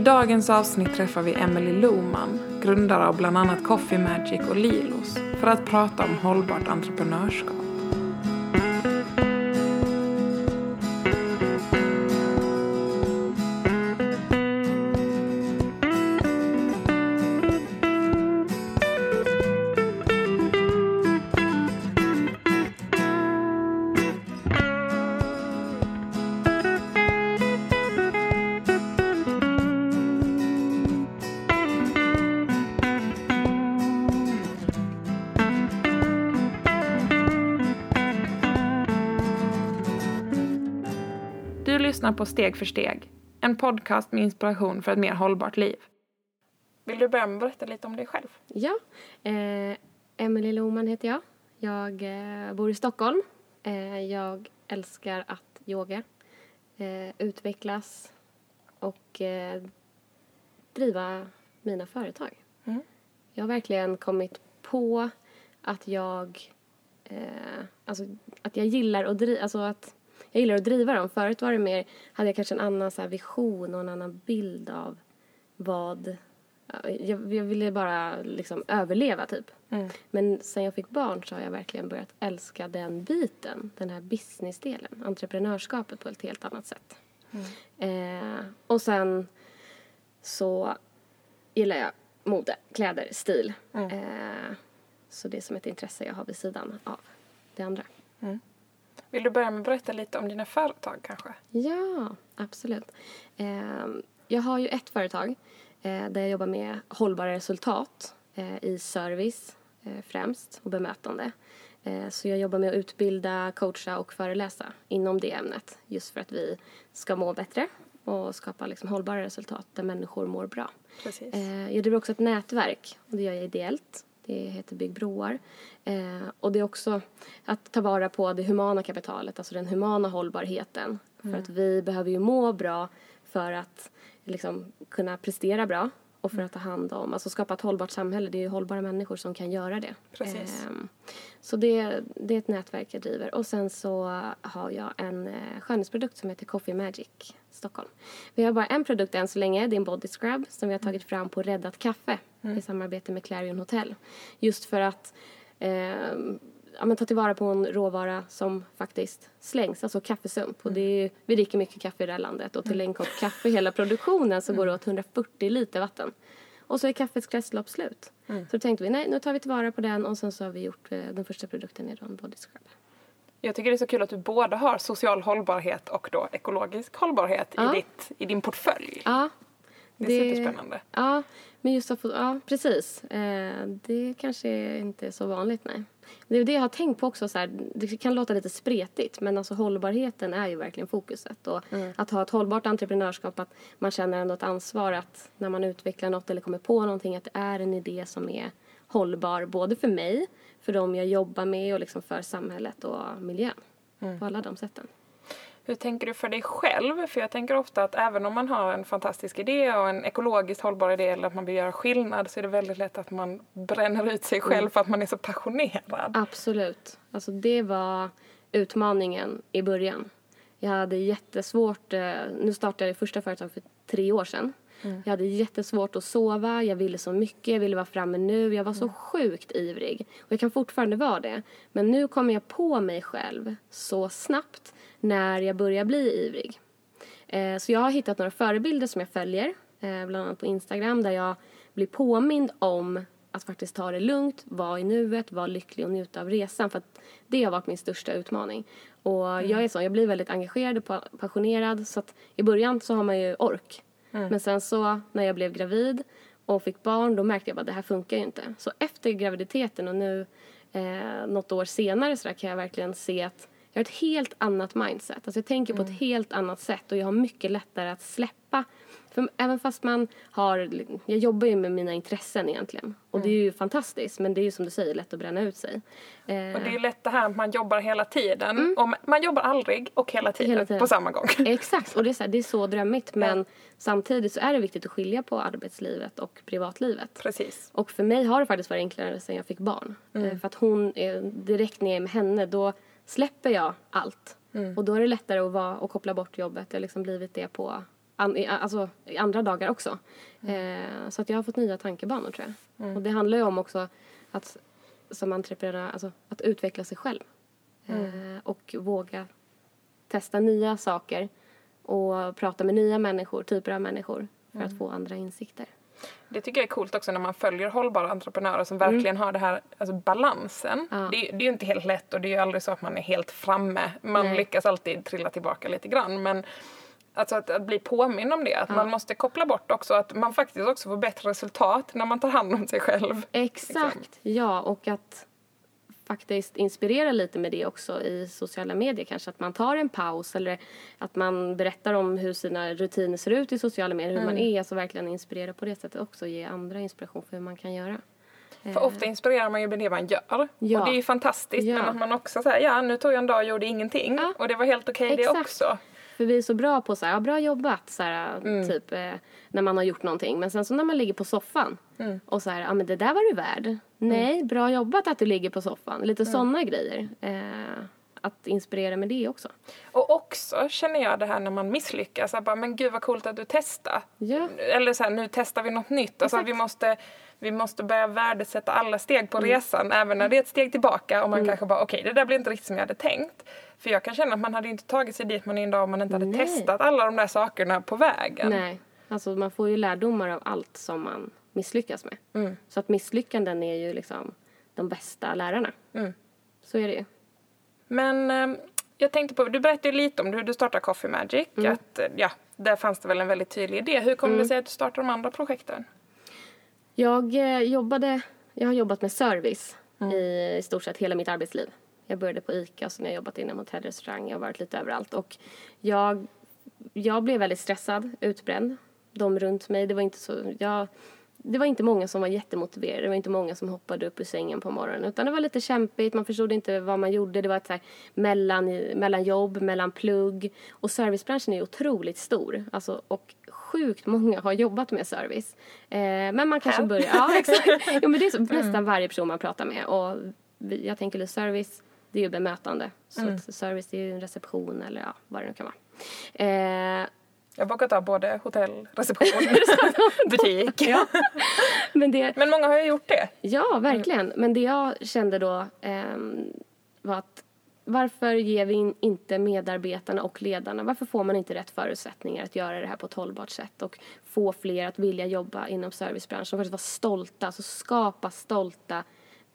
Dagens avsnitt träffar vi Emily Loman, grundare av bland annat Coffee Magic och Lilos, för att prata om hållbart entreprenörskap. Lyssnar på Steg för steg, en podcast med inspiration för ett mer hållbart liv. Vill du börja med att berätta lite om dig själv? Ja, eh, Emelie Lohman heter jag. Jag eh, bor i Stockholm. Eh, jag älskar att yoga, eh, utvecklas och eh, driva mina företag. Mm. Jag har verkligen kommit på att jag, eh, alltså, att jag gillar att driva, alltså att jag gillar att driva dem. Förut var det mer, hade jag kanske en annan så vision och en annan bild av vad jag, jag ville bara liksom överleva typ. Mm. Men sen jag fick barn så har jag verkligen börjat älska den biten. Den här businessdelen. Entreprenörskapet på ett helt annat sätt. Eh, och sen så gillar jag mode, kläder, stil. Eh, så det är som ett intresse jag har vid sidan av det andra. Vill du börja med att berätta lite om dina företag kanske? Ja, absolut. Eh, jag har ju ett företag eh, där jag jobbar med hållbara resultat eh, i service eh, främst och bemötande. Så jag jobbar med att utbilda, coacha och föreläsa inom det ämnet just för att vi ska må bättre och skapa liksom hållbara resultat där människor mår bra. Precis. Jag driver också ett nätverk och det gör jag ideellt. Det heter Bygg broar. Eh, och det är också att ta vara på det humana kapitalet, alltså den humana hållbarheten. För att vi behöver ju må bra för att liksom, kunna prestera bra och för att ta hand om, alltså skapa ett hållbart samhälle. Det är ju hållbara människor som kan göra det. Precis. Ehm, så det, det är ett nätverk jag driver. Och sen så har jag en eh, skönhetsprodukt som heter Coffee Magic Stockholm. Vi har bara en produkt än så länge, det är en body scrub som vi har tagit fram på Räddat Kaffe i samarbete med Clarion Hotel. Just för att ehm, ja, men ta tillvara på en råvara som faktiskt slängs, alltså kaffesump. Och det är, vi dricker mycket kaffe i det här landet och till en kopp kaffe i hela produktionen så går det åt 140 liter vatten. Och så är kaffets kretslopp slut. Så då tänkte vi, nej nu tar vi tillvara på den och sen så har vi gjort eh, den första produkten i en body scrub. Jag tycker det är så kul att du både har social hållbarhet och då ekologisk hållbarhet Ja. i, ditt, i din portfölj. Ja. Det är superspännande. Ja, men just att få, ja precis. Eh, det kanske inte är så vanligt, nej. Det är det jag har tänkt på också, så här, det kan låta lite spretigt men alltså hållbarheten är ju verkligen fokuset. Och att ha ett hållbart entreprenörskap, att man känner ändå ett ansvar att när man utvecklar något eller kommer på någonting att det är en idé som är hållbar både för mig, för de jag jobbar med och liksom för samhället och miljön. På alla de sätten. Hur tänker du för dig själv? För jag tänker ofta att även om man har en fantastisk idé och en ekologiskt hållbar idé eller att man vill göra skillnad så är det väldigt lätt att man bränner ut sig själv för att man är så passionerad. Absolut. Alltså det var utmaningen i början. Jag hade jättesvårt, eh, nu startade jag det första företaget för tre år sedan. Jag hade jättesvårt att sova, jag ville så mycket, jag ville vara framme nu. Jag var så sjukt ivrig. Och jag kan fortfarande vara det. Men nu kommer jag på mig själv så snabbt när jag börjar bli ivrig. Eh, Så jag har hittat några förebilder som jag följer, eh, bland annat på Instagram, där jag blir påmind om att faktiskt ta det lugnt, vara i nuet, vara lycklig och njuta av resan. För det har varit min största utmaning. Och jag är så, jag blir väldigt engagerad och pa- passionerad. Så att i början så har man ju ork. Men sen så när jag blev gravid och fick barn, då märkte jag att det här funkar ju inte. Så efter graviditeten och nu eh, något år senare så kan jag verkligen se att jag har ett helt annat mindset. Alltså jag tänker på ett helt annat sätt och jag har mycket lättare att släppa släppa. För även fast man har, jag jobbar ju med mina intressen egentligen. Och det är ju fantastiskt men det är ju som du säger lätt att bränna ut sig. Eh. Och det är lätt det här att man jobbar hela tiden. Mm. Och man jobbar aldrig och hela tiden, hela tiden. på samma gång. Exakt och det är så, här, det är så drömmigt men ja. samtidigt så är det viktigt att skilja på arbetslivet och privatlivet. Precis. Och för mig har det faktiskt varit enklare sen jag fick barn. Mm. För att hon, är, direkt när jag är med henne då släpper jag allt. Mm. Och då är det lättare att, vara, att koppla bort jobbet. Det har liksom blivit det på an, alltså, andra dagar också. Mm. Eh, så att jag har fått nya tankebanor tror jag. Mm. Och det handlar ju om också att som entreprenör, alltså att utveckla sig själv. Mm. Eh, och våga testa nya saker och prata med nya människor, typer av människor för att mm. få andra insikter. Det tycker jag är coolt också när man följer hållbara entreprenörer som verkligen mm. har det här, alltså balansen. Ja. Det, det, är ju inte helt lätt och det är ju aldrig så att man är helt framme. Man Nej. lyckas alltid trilla tillbaka lite grann men Alltså att, att bli påminn om det, att ja. man måste koppla bort också att man faktiskt också får bättre resultat när man tar hand om sig själv. Exakt, liksom. ja och att faktiskt inspirera lite med det också i sociala medier kanske att man tar en paus eller att man berättar om hur sina rutiner ser ut i sociala medier, hur mm. man är, alltså verkligen inspirera på det sättet också, ge andra inspiration för hur man kan göra. För ofta inspirerar man ju med det man gör. Ja. Och det är ju fantastiskt ja. men att man också säger ja nu tog jag en dag och gjorde ingenting ja. och det var helt okej okay det också. För vi är så bra på så här, ja, bra jobbat, så här, mm. typ eh, när man har gjort någonting. Men sen så när man ligger på soffan mm. och så här, ja men det där var du värd. Mm. Nej, bra jobbat att du ligger på soffan. Lite mm. sådana grejer. Eh, att inspirera med det också. Och också känner jag det här när man misslyckas, att bara, men gud vad coolt att du testar. Ja. Eller så här, nu testar vi något nytt. Alltså, vi, måste, vi måste börja värdesätta alla steg på mm. resan, även när det är ett steg tillbaka och man mm. kanske bara, okej okay, det där blir inte riktigt som jag hade tänkt. För jag kan känna att man hade inte tagit sig dit man är idag om man inte hade Nej. testat alla de där sakerna på vägen. Nej, alltså man får ju lärdomar av allt som man misslyckas med. Mm. Så att misslyckanden är ju liksom de bästa lärarna. Mm. Så är det ju. Men eh, jag tänkte på, du berättade lite om hur du startade Coffee Magic. Mm. Att, eh, ja, där fanns det väl en väldigt tydlig idé. Hur kom mm. det sig att du startade de andra projekten? Jag eh, jobbade, jag har jobbat med service mm. i, i stort sett hela mitt arbetsliv. Jag började på ICA och sen har jag jobbat inom hotellrestaurang. Jag har varit lite överallt och jag, jag blev väldigt stressad, utbränd. De runt mig, det var inte så, jag det var inte många som var jättemotiverade. Det var inte många som hoppade upp ur sängen på morgonen. Utan det var lite kämpigt. Man förstod inte vad man gjorde. Det var ett så här mellan, mellan jobb, mellan plugg. Och servicebranschen är otroligt stor. Alltså, och sjukt många har jobbat med service. Eh, men man kanske börjar... Ja, exakt. Jo, men det är så, nästan mm. varje person man pratar med. Och vi, jag tänker att service, det är ju bemötande. Så mm. service, är ju en reception eller ja, vad det nu kan vara. Eh, jag har bakat av både hotell, reception, butik. ja. Men, det... Men många har ju gjort det. Ja, verkligen. Mm. Men det jag kände då eh, var att varför ger vi inte medarbetarna och ledarna, varför får man inte rätt förutsättningar att göra det här på ett hållbart sätt och få fler att vilja jobba inom servicebranschen och faktiskt vara stolta, alltså skapa stolta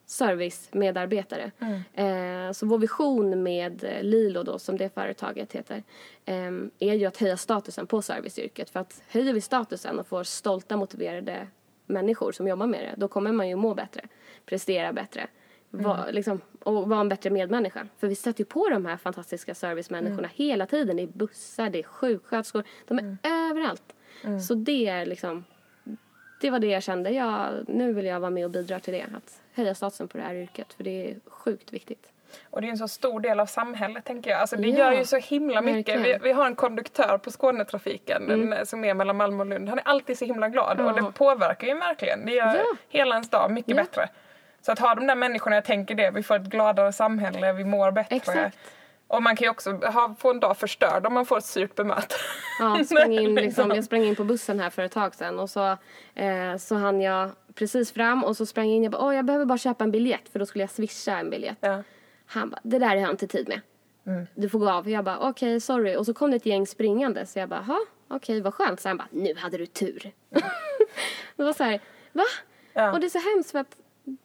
servicemedarbetare. Mm. Eh, så vår vision med Lilo då, som det företaget heter, eh, är ju att höja statusen på serviceyrket. För att höjer vi statusen och får stolta, motiverade människor som jobbar med det, då kommer man ju må bättre, prestera bättre. Mm. Va, liksom, och vara en bättre medmänniska. För vi stöter ju på de här fantastiska servicemänniskorna mm. hela tiden. Det är bussar, det är sjuksköterskor, de är mm. överallt. Mm. Så det är liksom, det var det jag kände. Jag, nu vill jag vara med och bidra till det. Att höja statusen på det här yrket för det är sjukt viktigt. Och det är en så stor del av samhället tänker jag. Alltså det ja, gör ju så himla mycket. Vi, vi, har en konduktör på Skånetrafiken mm. som är mellan Malmö och Lund. Han är alltid så himla glad ja. och det påverkar ju verkligen. Det gör ja. hela ens dag mycket bättre. Så att ha de där människorna, jag tänker det, vi får ett gladare samhälle, vi mår bättre. Exakt. Och man kan ju också ha, få en dag förstörd om man får ett surt bemötande. Ja, sprang in, liksom, jag sprang in på bussen här för ett tag sedan och så, eh, så hann jag precis fram och så sprang jag in jag bara, åh jag behöver bara köpa en biljett för då skulle jag swisha en biljett. Ja. Han bara, det där har jag inte tid med. Mm. Du får gå av. Jag bara, okej okay, sorry. Och så kom det ett gäng springande så jag bara, ha okej okay, vad skönt. Så han bara, nu hade du tur. Mm. det var så här, va? Ja. Och det är så hemskt för att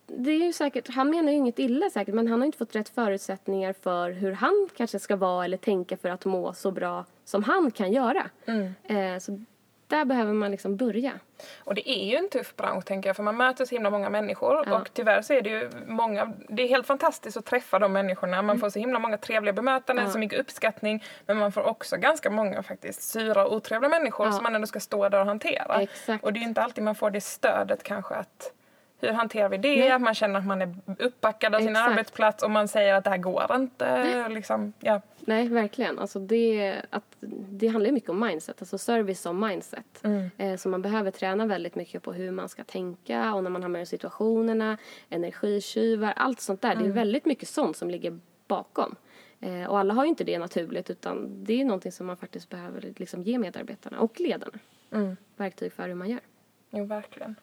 det är ju säkert, han menar ju inget illa säkert men han har inte fått rätt förutsättningar för hur han kanske ska vara eller tänka för att må så bra som han kan göra. Mm. Eh, så där behöver man liksom börja. Och det är ju en tuff bransch tänker jag för man möter så himla många människor Ja. och tyvärr så är det ju många, det är helt fantastiskt att träffa de människorna. Man får så himla många trevliga bemötanden, Mm. Ja. så mycket uppskattning men man får också ganska många faktiskt sura och otrevliga människor Ja. som man ändå ska stå där och hantera. Exakt. Och det är ju inte alltid man får det stödet kanske att hur hanterar vi det? Nej. Att man känner att man är uppbackad av sin Exakt. arbetsplats och man säger att det här går inte. Liksom, ja. Nej, verkligen. Alltså det, att, det handlar mycket om mindset, alltså service som mindset. Eh, så man behöver träna väldigt mycket på hur man ska tänka och när man hamnar i situationerna, energitjuvar, allt sånt där. Det är väldigt mycket sånt som ligger bakom. Eh, och alla har ju inte det naturligt utan det är någonting som man faktiskt behöver liksom ge medarbetarna och ledarna verktyg för hur man gör. Jo, verkligen.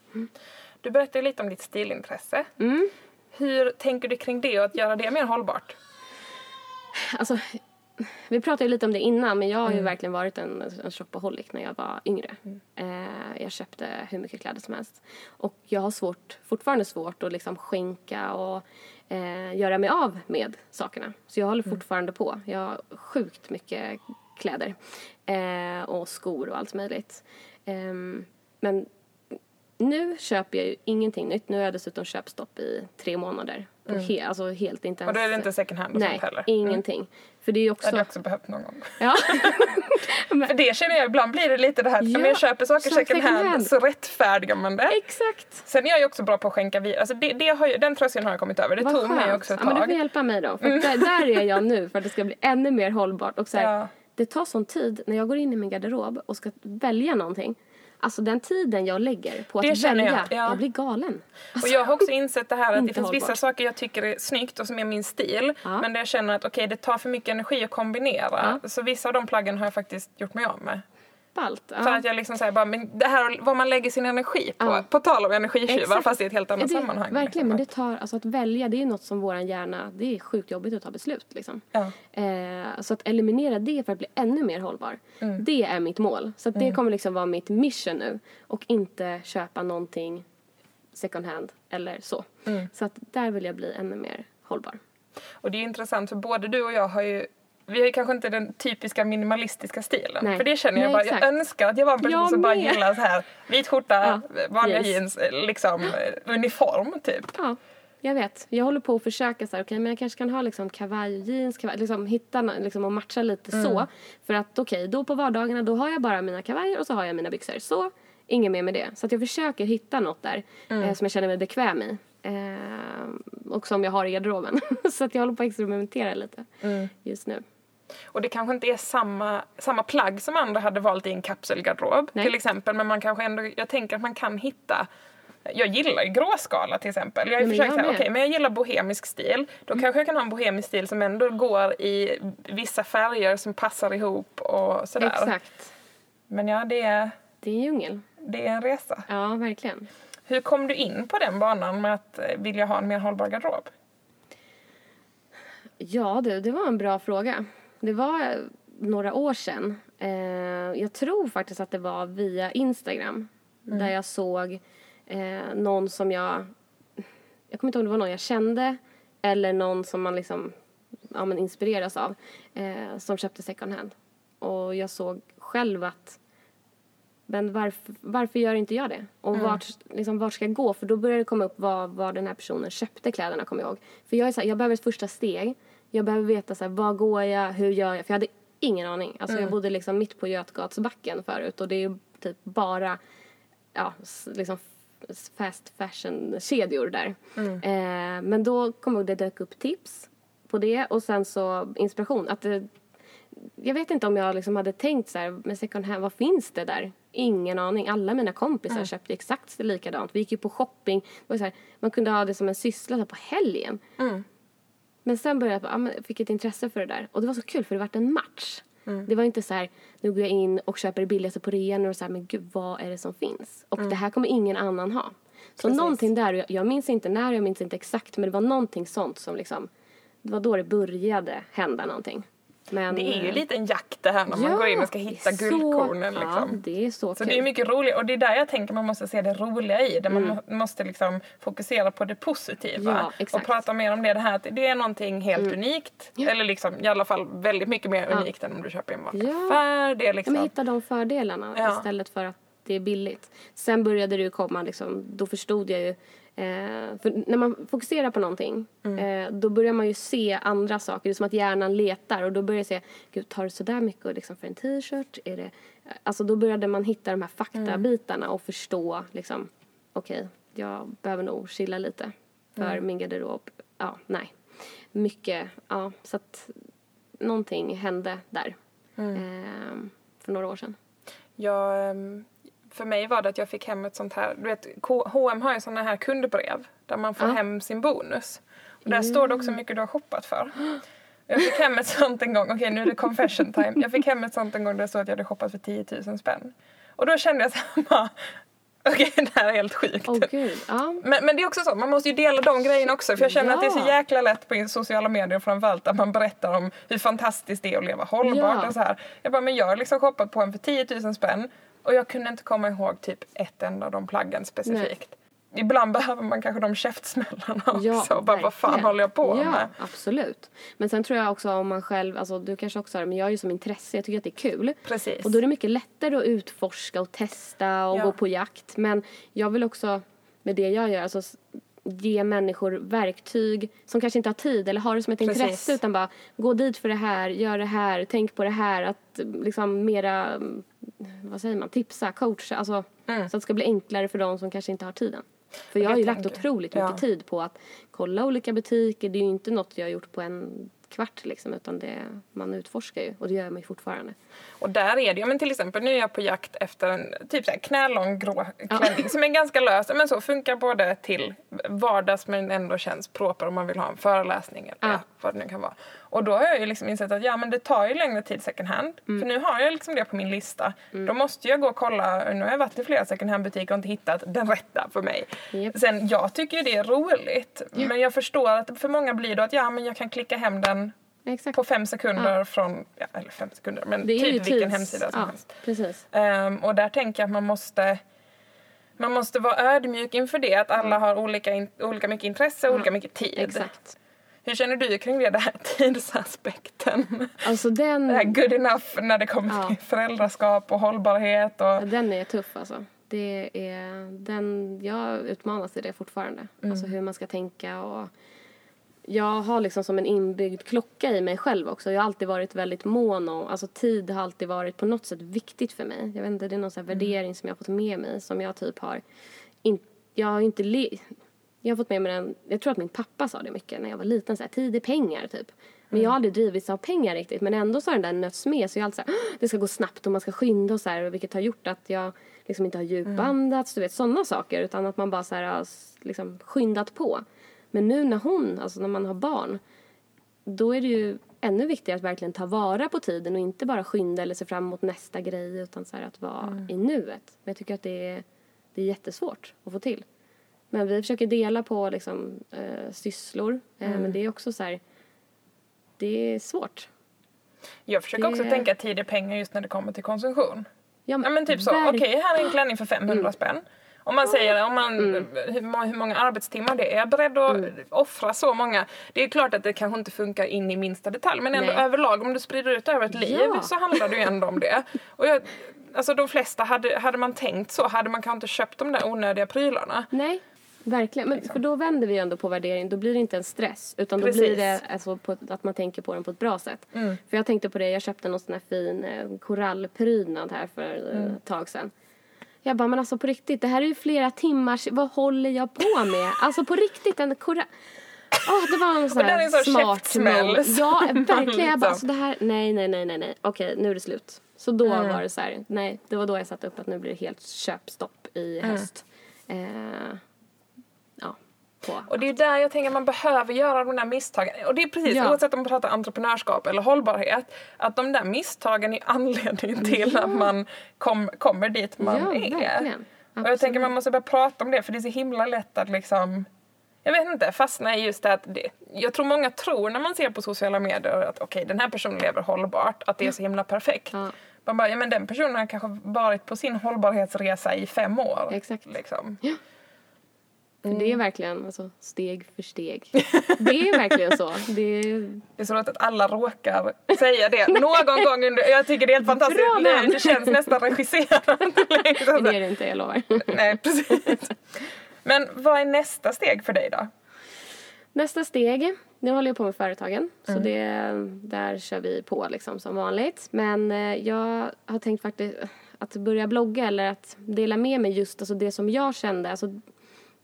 Du berättade lite om ditt stilintresse. Mm. Hur tänker du kring det och att göra det mer hållbart? Alltså, vi pratade lite om det innan, men jag har ju verkligen varit en, en shopaholic när jag var yngre. Eh, jag köpte hur mycket kläder som helst. Och jag har svårt, fortfarande svårt att liksom skänka och eh, göra mig av med sakerna. Så jag håller fortfarande på. Jag har sjukt mycket kläder eh, och skor och allt möjligt. Ehm, men nu köper jag ju ingenting nytt. Nu har jag dessutom köpstopp i tre månader. På he- alltså helt inte ens... Och då är det inte second hand och Nej, sånt heller? ingenting. För det är ju Det också... hade jag också behövt någon gång. Ja. För det känner jag, ibland blir det lite det här, Ja, om jag köper saker second second hand, hand. så rättfärdigar man det. Exakt. Sen är jag ju också bra på att skänka vidare, alltså det, det har ju, den tröskeln har jag kommit över. Det Vad tog mig skönt. också ett ja, men du tag. får hjälpa mig då. För där, där är jag nu för att det ska bli ännu mer hållbart. Och så här, Ja. Det tar sån tid när jag går in i min garderob och ska välja någonting. Alltså den tiden jag lägger på Det att känner jag, välja, ja. jag blir galen. Och jag har också insett det här att det finns vissa hållbart. saker jag tycker är snyggt och som är min stil. Ja. Men där jag känner att okej, det tar för mycket energi att kombinera. Så vissa av de plaggen har jag faktiskt gjort mig av med. Ballt. Ja. För att jag liksom säger bara, men det här vad man lägger sin energi på. Ja. På tal om energitjuvar, fast i ett helt annat det, sammanhang. Verkligen, liksom. men det tar, alltså att välja det är något som våran hjärna, det är sjukt jobbigt att ta beslut liksom. Ja. Eh, så att eliminera det för att bli ännu mer hållbar, Mm. det är mitt mål. Så att det kommer liksom vara mitt mission nu. Och inte köpa någonting second hand eller så. Mm. Så att där vill jag bli ännu mer hållbar. Och det är intressant för både du och jag har ju vi ju kanske inte den typiska minimalistiska stilen. Nej. För det känner jag Nej, bara, exakt. jag önskar att jag var en person Jag som bara gillar så här vit skjorta, Ja, vanliga jeans. jeans, liksom eh, uniform typ. Ja, jag vet. Jag håller på att försöka så här, okej men jag kanske kan ha liksom kavaj och jeans, kavaj, liksom hitta liksom och matcha lite Mm. så. För att okej, då på vardagarna då har jag bara mina kavajer och så har jag mina byxor. Så, inget mer med det. Så att jag försöker hitta något där Mm. eh, som jag känner mig bekväm i. Eh, och som jag har i garderoben. så att jag håller på att experimentera lite Mm. just nu. Och det kanske inte är samma, samma plagg som andra hade valt i en kapselgarderob Nej. till exempel. Men man kanske ändå, jag tänker att man kan hitta jag gillar ju gråskala till exempel. Jag har försökt säga, okej men jag gillar bohemisk stil. Då kanske jag kan ha en bohemisk stil som ändå går i vissa färger som passar ihop och sådär. Exakt. Men ja, det är, Det är en djungel. det är en resa. Ja, verkligen. Hur kom du in på den banan med att eh, vilja ha en mer hållbar garderob? Ja du, det var en bra fråga. Det var några år sedan. Eh, jag tror faktiskt att det var via Instagram. Där jag såg eh, någon som jag... Jag kommer inte ihåg om det var någon jag kände eller någon som man liksom ja, men inspireras av. Eh, som köpte second hand. Och jag såg själv att men varför, varför gör inte jag det? Och vart, liksom, vart ska jag gå? För då börjar det komma upp var, var den här personen köpte kläderna, kommer jag ihåg. För jag är så här, jag behöver ett första steg. Jag behöver veta så här, var går jag, hur gör jag? För jag hade ingen aning. Alltså jag bodde liksom mitt på Götgatsbacken förut och det är ju typ bara ja, liksom fast fashion-kedjor där. Eh, men då kom jag ihåg, det dök upp tips på det och sen så inspiration. Att det, jag vet inte om jag liksom hade tänkt så här, med second hand, vad finns det där? Ingen aning. Alla mina kompisar köpte exakt likadant. Vi gick ju på shopping. Det var så här, man kunde ha det som en syssla på helgen. Men sen började jag, bara, jag fick ett intresse för det där. Och det var så kul för det vart en match. Det var inte så här, nu går jag in och köper det billigaste på rean och så här, men gud vad är det som finns? Och det här kommer ingen annan ha. Så Precis. någonting där, jag, jag minns inte när, jag minns inte exakt, men det var någonting sånt som liksom, det var då det började hända någonting. Men, Det är ju eh, lite en jakt det här när man ja, går in och ska hitta så- guldkornen Ja, liksom. det är så, Så det är mycket roligt och det är där jag tänker man måste se det roliga i det. Man Mm. må- måste liksom fokusera på det positiva. Ja, och. Mm. prata mer om det, det här att det är någonting helt unikt. Eller liksom i alla fall väldigt mycket mer Ja. unikt än om du köper i en vanlig Ja. affär. Det är Ja, liksom... men hitta de fördelarna Ja. istället för att det är billigt. Sen började det ju komma, liksom, då förstod jag ju Eh, för när man fokuserar på någonting Mm. eh, då börjar man ju se andra saker. Det är som att hjärnan letar och då börjar jag se, gud tar det sådär mycket liksom, för en t-shirt? Är det... Alltså då började man hitta de här faktabitarna och förstå liksom, okej, jag behöver nog chilla lite för min garderob. Ja, nej. Mycket, ja, så att någonting hände där eh, för några år sedan. Jag, ehm, för mig var det att jag fick hem ett sånt här, du vet H&M har ju såna här kundbrev där man får Ja. hem sin bonus. Och där står det också hur mycket du har shoppat för. Jag fick hem ett sånt en gång, okej nu är det confession time. Jag fick hem ett sånt en gång där det stod att jag hade shoppat för 10 000 spänn. Och då kände jag så här bara, okej det här är helt sjukt. Gud, ja. Men, men det är också så, man måste ju dela de grejerna också. För jag känner att det är så Ja. jäkla lätt på sociala medier framförallt att man berättar om hur fantastiskt det är att leva hållbart Ja. och så här. Jag bara, men jag har liksom shoppat på en för 10 000 spänn och jag kunde inte komma ihåg typ ett enda av de plaggen specifikt. Ibland behöver man kanske de käftsmällarna också. och bara, vad fan håller jag på ja, med? absolut. Men sen tror jag också om man själv, alltså du kanske också har det, men jag har ju som intresse, jag tycker att det är kul. Precis. Och då är det mycket lättare att utforska och testa och Ja. gå på jakt. Men jag vill också, med det jag gör, alltså ge människor verktyg som kanske inte har tid eller har det som ett Precis. intresse utan bara gå dit för det här, gör det här, tänk på det här. Att liksom mera, mm, vad säger man, tipsa, coacha, alltså så att det ska bli enklare för de som kanske inte har tiden. För jag har ju Mm. lagt otroligt mycket Ja. tid på att kolla olika butiker. Det är ju inte något jag har gjort på en kvart liksom utan det, man utforskar ju och det gör man ju fortfarande. Och där är det ju, men till exempel nu är jag på jakt efter en typ så här knälång grå klänning som är ganska lös men så funkar både till vardags men ändå känns proper om man vill ha en föreläsning eller Ja. ja, vad det nu kan vara. Och då har jag ju liksom insett att ja men det tar ju längre tid second hand. Mm. För nu har jag liksom det på min lista. Då måste jag gå och kolla, nu har jag varit i flera second hand butiker och inte hittat den rätta för mig. Japp. Sen jag tycker ju det är roligt men jag förstår att för många blir det att ja men jag kan klicka hem den Exakt. på fem sekunder från, ja, eller fem sekunder, men typ vilken tids- hemsida som ja, helst. Precis. Ehm, och där tänker jag att man måste man måste vara ödmjuk inför det, att alla har olika, in, olika mycket intresse och olika mycket tid. Exakt. Hur känner du kring det, den här tidsaspekten? Alltså den, Det här good enough när det kommer Ja. till föräldraskap och hållbarhet och... ja, den är tuff alltså. Det är, den, jag utmanas i det fortfarande. Alltså hur man ska tänka och jag har liksom som en inbyggd klocka i mig själv också. Jag har alltid varit väldigt mån om, alltså tid har alltid varit på något sätt viktigt för mig. Jag vet inte, det är någon sån här värdering som jag har fått med mig som jag typ har, in, jag har inte le, jag har fått med mig den, jag tror att min pappa sa det mycket när jag var liten, så här, tid är pengar typ. Men jag har aldrig drivits av pengar riktigt. Men ändå så har den där nötts med. Så jag alltid så här, "Åh, det ska gå snabbt och man ska skynda och så här. Vilket har gjort att jag liksom inte har djupandats, du vet sådana saker. Utan att man bara så här har liksom skyndat på. Men nu när hon, alltså när man har barn. Då är det ju ännu viktigare att verkligen ta vara på tiden och inte bara skynda eller se fram emot nästa grej. Utan så att vara i nuet. Men jag tycker att det är, det är jättesvårt att få till. Men vi försöker dela på liksom, eh, sysslor. Eh, Men det är också så här, det är svårt. Jag försöker Det- också tänka tid är pengar just när det kommer till konsumtion. Ja, Ja men typ så, okej här är en klänning för 500 Mm. spänn. Om man säger om man, hur, må- hur många arbetstimmar det är, är jag beredd att Mm. offra så många? Det är klart att det kanske inte funkar in i minsta detalj men ändå Nej. överlag om du sprider ut över ett liv Ja. så handlar det ju ändå om det. Och jag, alltså de flesta, hade, hade man tänkt så hade man kanske inte köpt de där onödiga prylarna. Nej, verkligen. Men för då vänder vi ändå på värdering. Då blir det inte en stress. Utan då Precis. blir det alltså på, att man tänker på den på ett bra sätt. Mm. För jag tänkte på det, jag köpte någon sån här fin eh, korallprydnad här för eh, Mm. ett tag sedan. Jag bara, men alltså på riktigt, det här är ju flera timmars, vad håller jag på med? Alltså på riktigt, en korall... Åh, det var en sån här en sån smart käftsmäll Ja, verkligen. Jag bara, liksom- alltså det här, nej, nej, nej, nej, nej. Okej, nu är det slut. Så då Mm. var det så här, nej, det var då jag satte upp att nu blir det helt köpstopp i Mm. höst. Eh, ja, på. Och det är där jag tänker att man behöver göra de där misstagen. Och det är precis, Ja. oavsett om man pratar entreprenörskap eller hållbarhet, att de där misstagen är anledningen till att man kom, kommer dit man ja, är. verkligen. Och jag tänker man måste börja prata om det för det är så himla lätt att liksom jag vet inte, fastna i just det att det, jag tror många tror när man ser på sociala medier att okej, den här personen lever hållbart, att det är så himla perfekt. Ja. Man bara, ja men den personen har kanske varit på sin hållbarhetsresa i fem år. Exakt. Liksom. För det är verkligen alltså, steg för steg. Det är verkligen så. Det är, Det är så roligt att alla råkar säga det någon gång under, jag tycker det är helt fantastiskt. Bra Det, det känns nästan regisserat. liksom. det är det inte, jag lovar. Nej, precis. Men vad är nästa steg för dig då? Nästa steg, nu håller jag på med företagen. Så det, där kör vi på liksom som vanligt. Men eh, jag har tänkt faktiskt att börja blogga eller att dela med mig just alltså det som jag kände. Alltså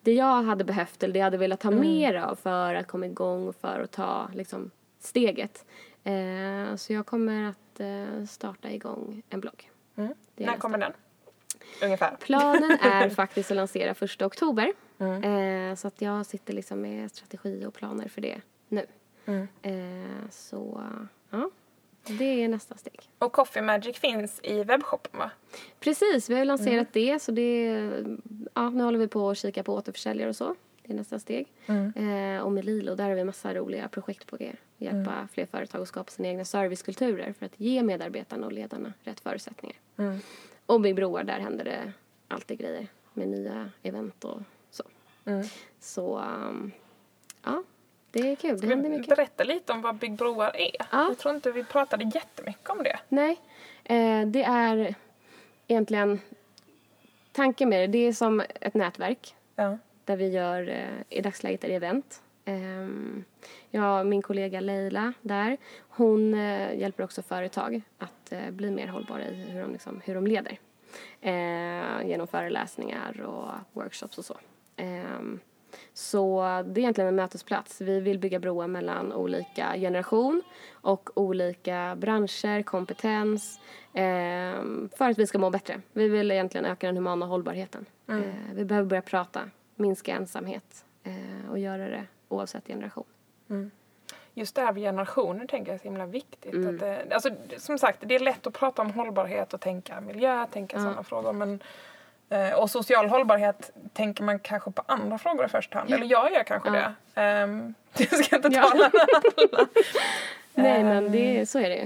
det jag hade behövt eller det jag hade velat ha mer av för att komma igång och för att ta liksom, steget. Eh, så jag kommer att eh, starta igång en blogg. Är När kommer den? Ungefär. Planen är faktiskt att lansera första oktober. Eh, så att jag sitter liksom med strategi och planer för det nu. Eh, så ja, det är nästa steg. Och Coffee Magic finns i webbshoppen va? Precis, vi har lanserat det så det ja, nu håller vi på att kika på återförsäljare och så. Det är nästa steg. Eh, och med Lilo, där har vi massa roliga projekt på G. Hjälpa fler företag att skapa sina egna servicekulturer för att ge medarbetarna och ledarna rätt förutsättningar. Och Big Broar, där händer det alltid grejer med nya event och så. Så um, ja, det är kul. Det händer Vi mycket. berätta lite om vad Big Broar är. Ja. Jag tror inte vi pratade jättemycket om det. Nej, eh, det är egentligen tanken med det, det är som ett nätverk Ja. där vi gör, eh, i dagsläget är det event. Ehm, jag, min kollega Leila där, hon eh, hjälper också företag att eh, bli mer hållbara i hur de, liksom, hur de leder. Eh, genom föreläsningar och workshops och så. Så det är egentligen en mötesplats. Vi vill bygga broar mellan olika generation och olika branscher, kompetens ehm, för att vi ska må bättre. Vi vill egentligen öka den humana hållbarheten. Eh, vi behöver börja prata, minska ensamhet eh, och göra det oavsett generation. Just det här med generationer tänker jag är så himla viktigt. Mm. Att det, alltså, som sagt, det är lätt att prata om hållbarhet och tänka miljö, tänka sådana frågor. Men, eh, och social hållbarhet tänker man kanske på andra frågor i första hand. Eller jag gör kanske Ja. det. Um, jag ska inte Ja. tala Nej, men det, så är det ju.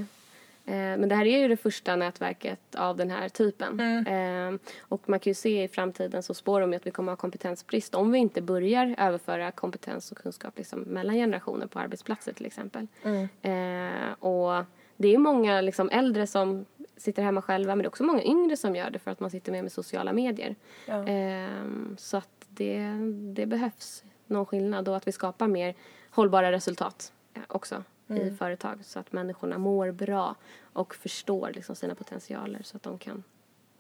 Eh, Men det här är ju det första nätverket av den här typen. Eh, Och man kan ju se i framtiden så spår de ju att vi kommer ha kompetensbrist om vi inte börjar överföra kompetens och kunskap liksom mellan generationer på arbetsplatser till exempel. Eh, Och det är många liksom äldre som sitter hemma själva men det är också många yngre som gör det för att man sitter med med sociala medier. Ja. Eh, Så att det, det behövs någon skillnad och att vi skapar mer hållbara resultat eh, också i företag så att människorna mår bra och förstår liksom sina potentialer så att de kan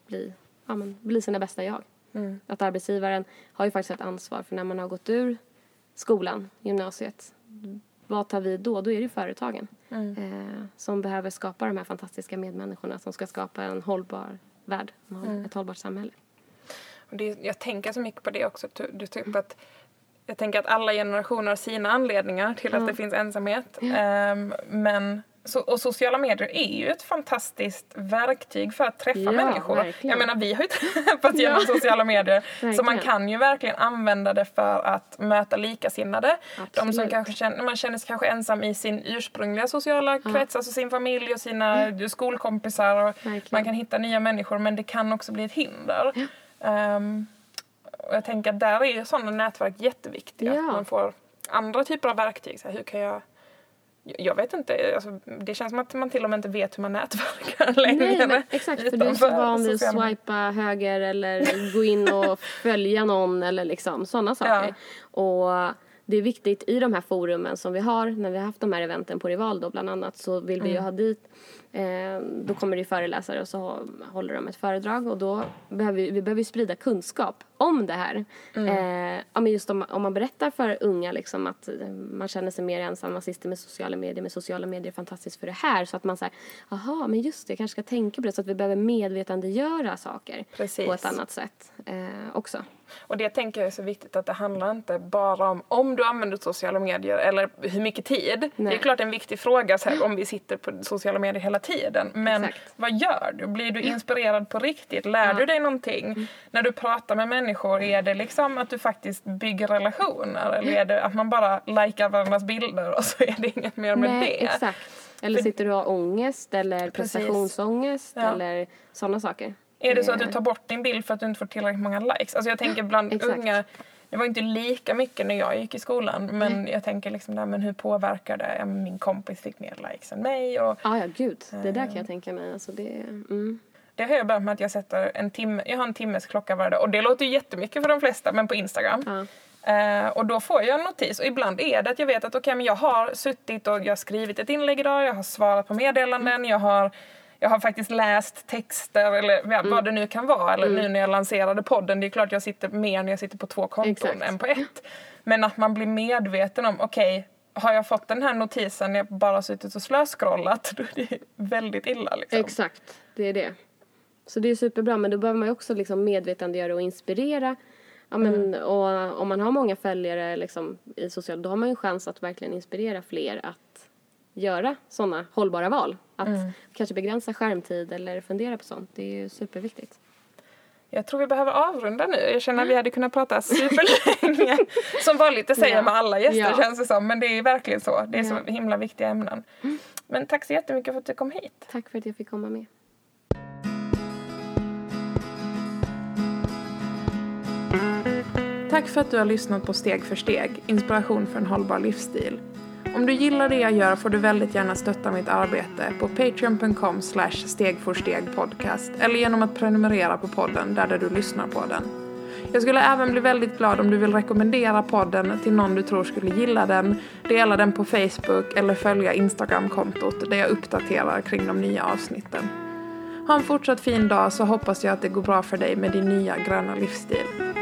bli, ja, men, bli sina bästa jag. Att arbetsgivaren har ju faktiskt ett ansvar för när man har gått ur skolan, gymnasiet, vad tar vi då? Då är det ju företagen eh, som behöver skapa de här fantastiska medmänniskorna som ska skapa en hållbar värld, håll- ett hållbart samhälle. Och det, jag tänker så mycket på det också. Du, typ att, jag tänker att alla generationer har sina anledningar till att det finns ensamhet. Ehm, men, så, och sociala medier är ju ett fantastiskt verktyg för att träffa Ja, människor. verkligen. Jag menar, vi har ju träffats genom sociala medier. Så man kan ju verkligen använda det för att möta likasinnade. De som Absolut. kanske känner, man känner sig kanske ensam i sin ursprungliga sociala krets, alltså sin familj och sina skolkompisar. Och Verkligen. man kan hitta nya människor men det kan också bli ett hinder. Ehm, och jag tänker att där är ju sådana nätverk jätteviktiga. Ja. Att man får andra typer av verktyg. Så här, hur kan jag... Jag vet inte, alltså, det känns som att man till och med inte vet hur man nätverkar längre. Nej, exakt. För du är så van vid att swipa höger eller gå in och följa någon eller liksom sådana saker. Och det är viktigt i de här forumen som vi har, när vi har haft de här eventen på Rival då bland annat, så vill vi ju ha dit då kommer det föreläsare och så håller de ett föredrag och då behöver vi, vi behöver sprida kunskap om det här. Eh, ja, men just om, om man berättar för unga liksom att eh, man känner sig mer ensam, man sitter med sociala medier, med sociala medier är fantastiskt för det här. Så att man säger, jaha, men just det, jag kanske ska tänka på det. Så att vi behöver medvetandegöra saker Precis. på ett annat sätt eh, också. Och det tänker jag är så viktigt att det handlar inte bara om om du använder sociala medier eller hur mycket tid. Det är Nej. klart en viktig fråga så här, om vi sitter på sociala medier hela tiden. Men Exakt. vad gör du? Blir du inspirerad på riktigt? Lär Ja. du dig någonting? Mm. När du pratar med människor, är det liksom att du faktiskt bygger relationer? Eller är det att man bara likar varandras bilder och så är det inget mer med Nej, det? exakt. Eller För- sitter du och har ångest eller prestationsångest Ja. eller sådana saker. Är det så att du Eh, tar bort din bild för att du inte får tillräckligt många likes? Alltså jag tänker bland Exakt. unga, det var inte lika mycket när jag gick i skolan men jag tänker liksom där, men hur påverkar det? Min kompis fick mer likes än mig och Ja, ja, gud. Det där kan jag tänka mig. Alltså det, mm. det har jag börjat med att jag sätter en timme, jag har en timmes klocka varje dag och det låter ju jättemycket för de flesta men på Instagram. ja. Eh, och då får jag en notis och ibland är det att jag vet att okej men jag har suttit och jag har skrivit ett inlägg idag, jag har svarat på meddelanden, Mm. jag har jag har faktiskt läst texter eller ja, Mm. vad det nu kan vara. Eller nu när jag lanserade podden, det är klart jag sitter mer när jag sitter på två konton Exakt. än på ett. Men att man blir medveten om, okej, har jag fått den här notisen när jag bara suttit och slöscrollat, då är det väldigt illa. Liksom. Exakt, det är det. Så det är superbra, men då behöver man ju också liksom medvetandegöra och inspirera. Ja, men, Mm. och om man har många följare liksom, i social, då har man ju en chans att verkligen inspirera fler att göra sådana hållbara val. Att Mm. kanske begränsa skärmtid eller fundera på sånt. Det är ju superviktigt. Jag tror vi behöver avrunda nu. Jag känner att vi hade kunnat prata superlänge. som vanligt, det säger jag Ja. med alla gäster Ja. känns det som. Men det är verkligen så. Det är så Ja. himla viktiga ämnen. Men tack så jättemycket för att du kom hit. Tack för att jag fick komma med. Tack för att du har lyssnat på Steg för steg, inspiration för en hållbar livsstil. Om du gillar det jag gör får du väldigt gärna stötta mitt arbete på patreon.com steg podcast eller genom att prenumerera på podden där, där du lyssnar på den. Jag skulle även bli väldigt glad om du vill rekommendera podden till någon du tror skulle gilla den, dela den på Facebook eller följa Instagram-kontot där jag uppdaterar kring de nya avsnitten. Ha en fortsatt fin dag så hoppas jag att det går bra för dig med din nya gröna livsstil.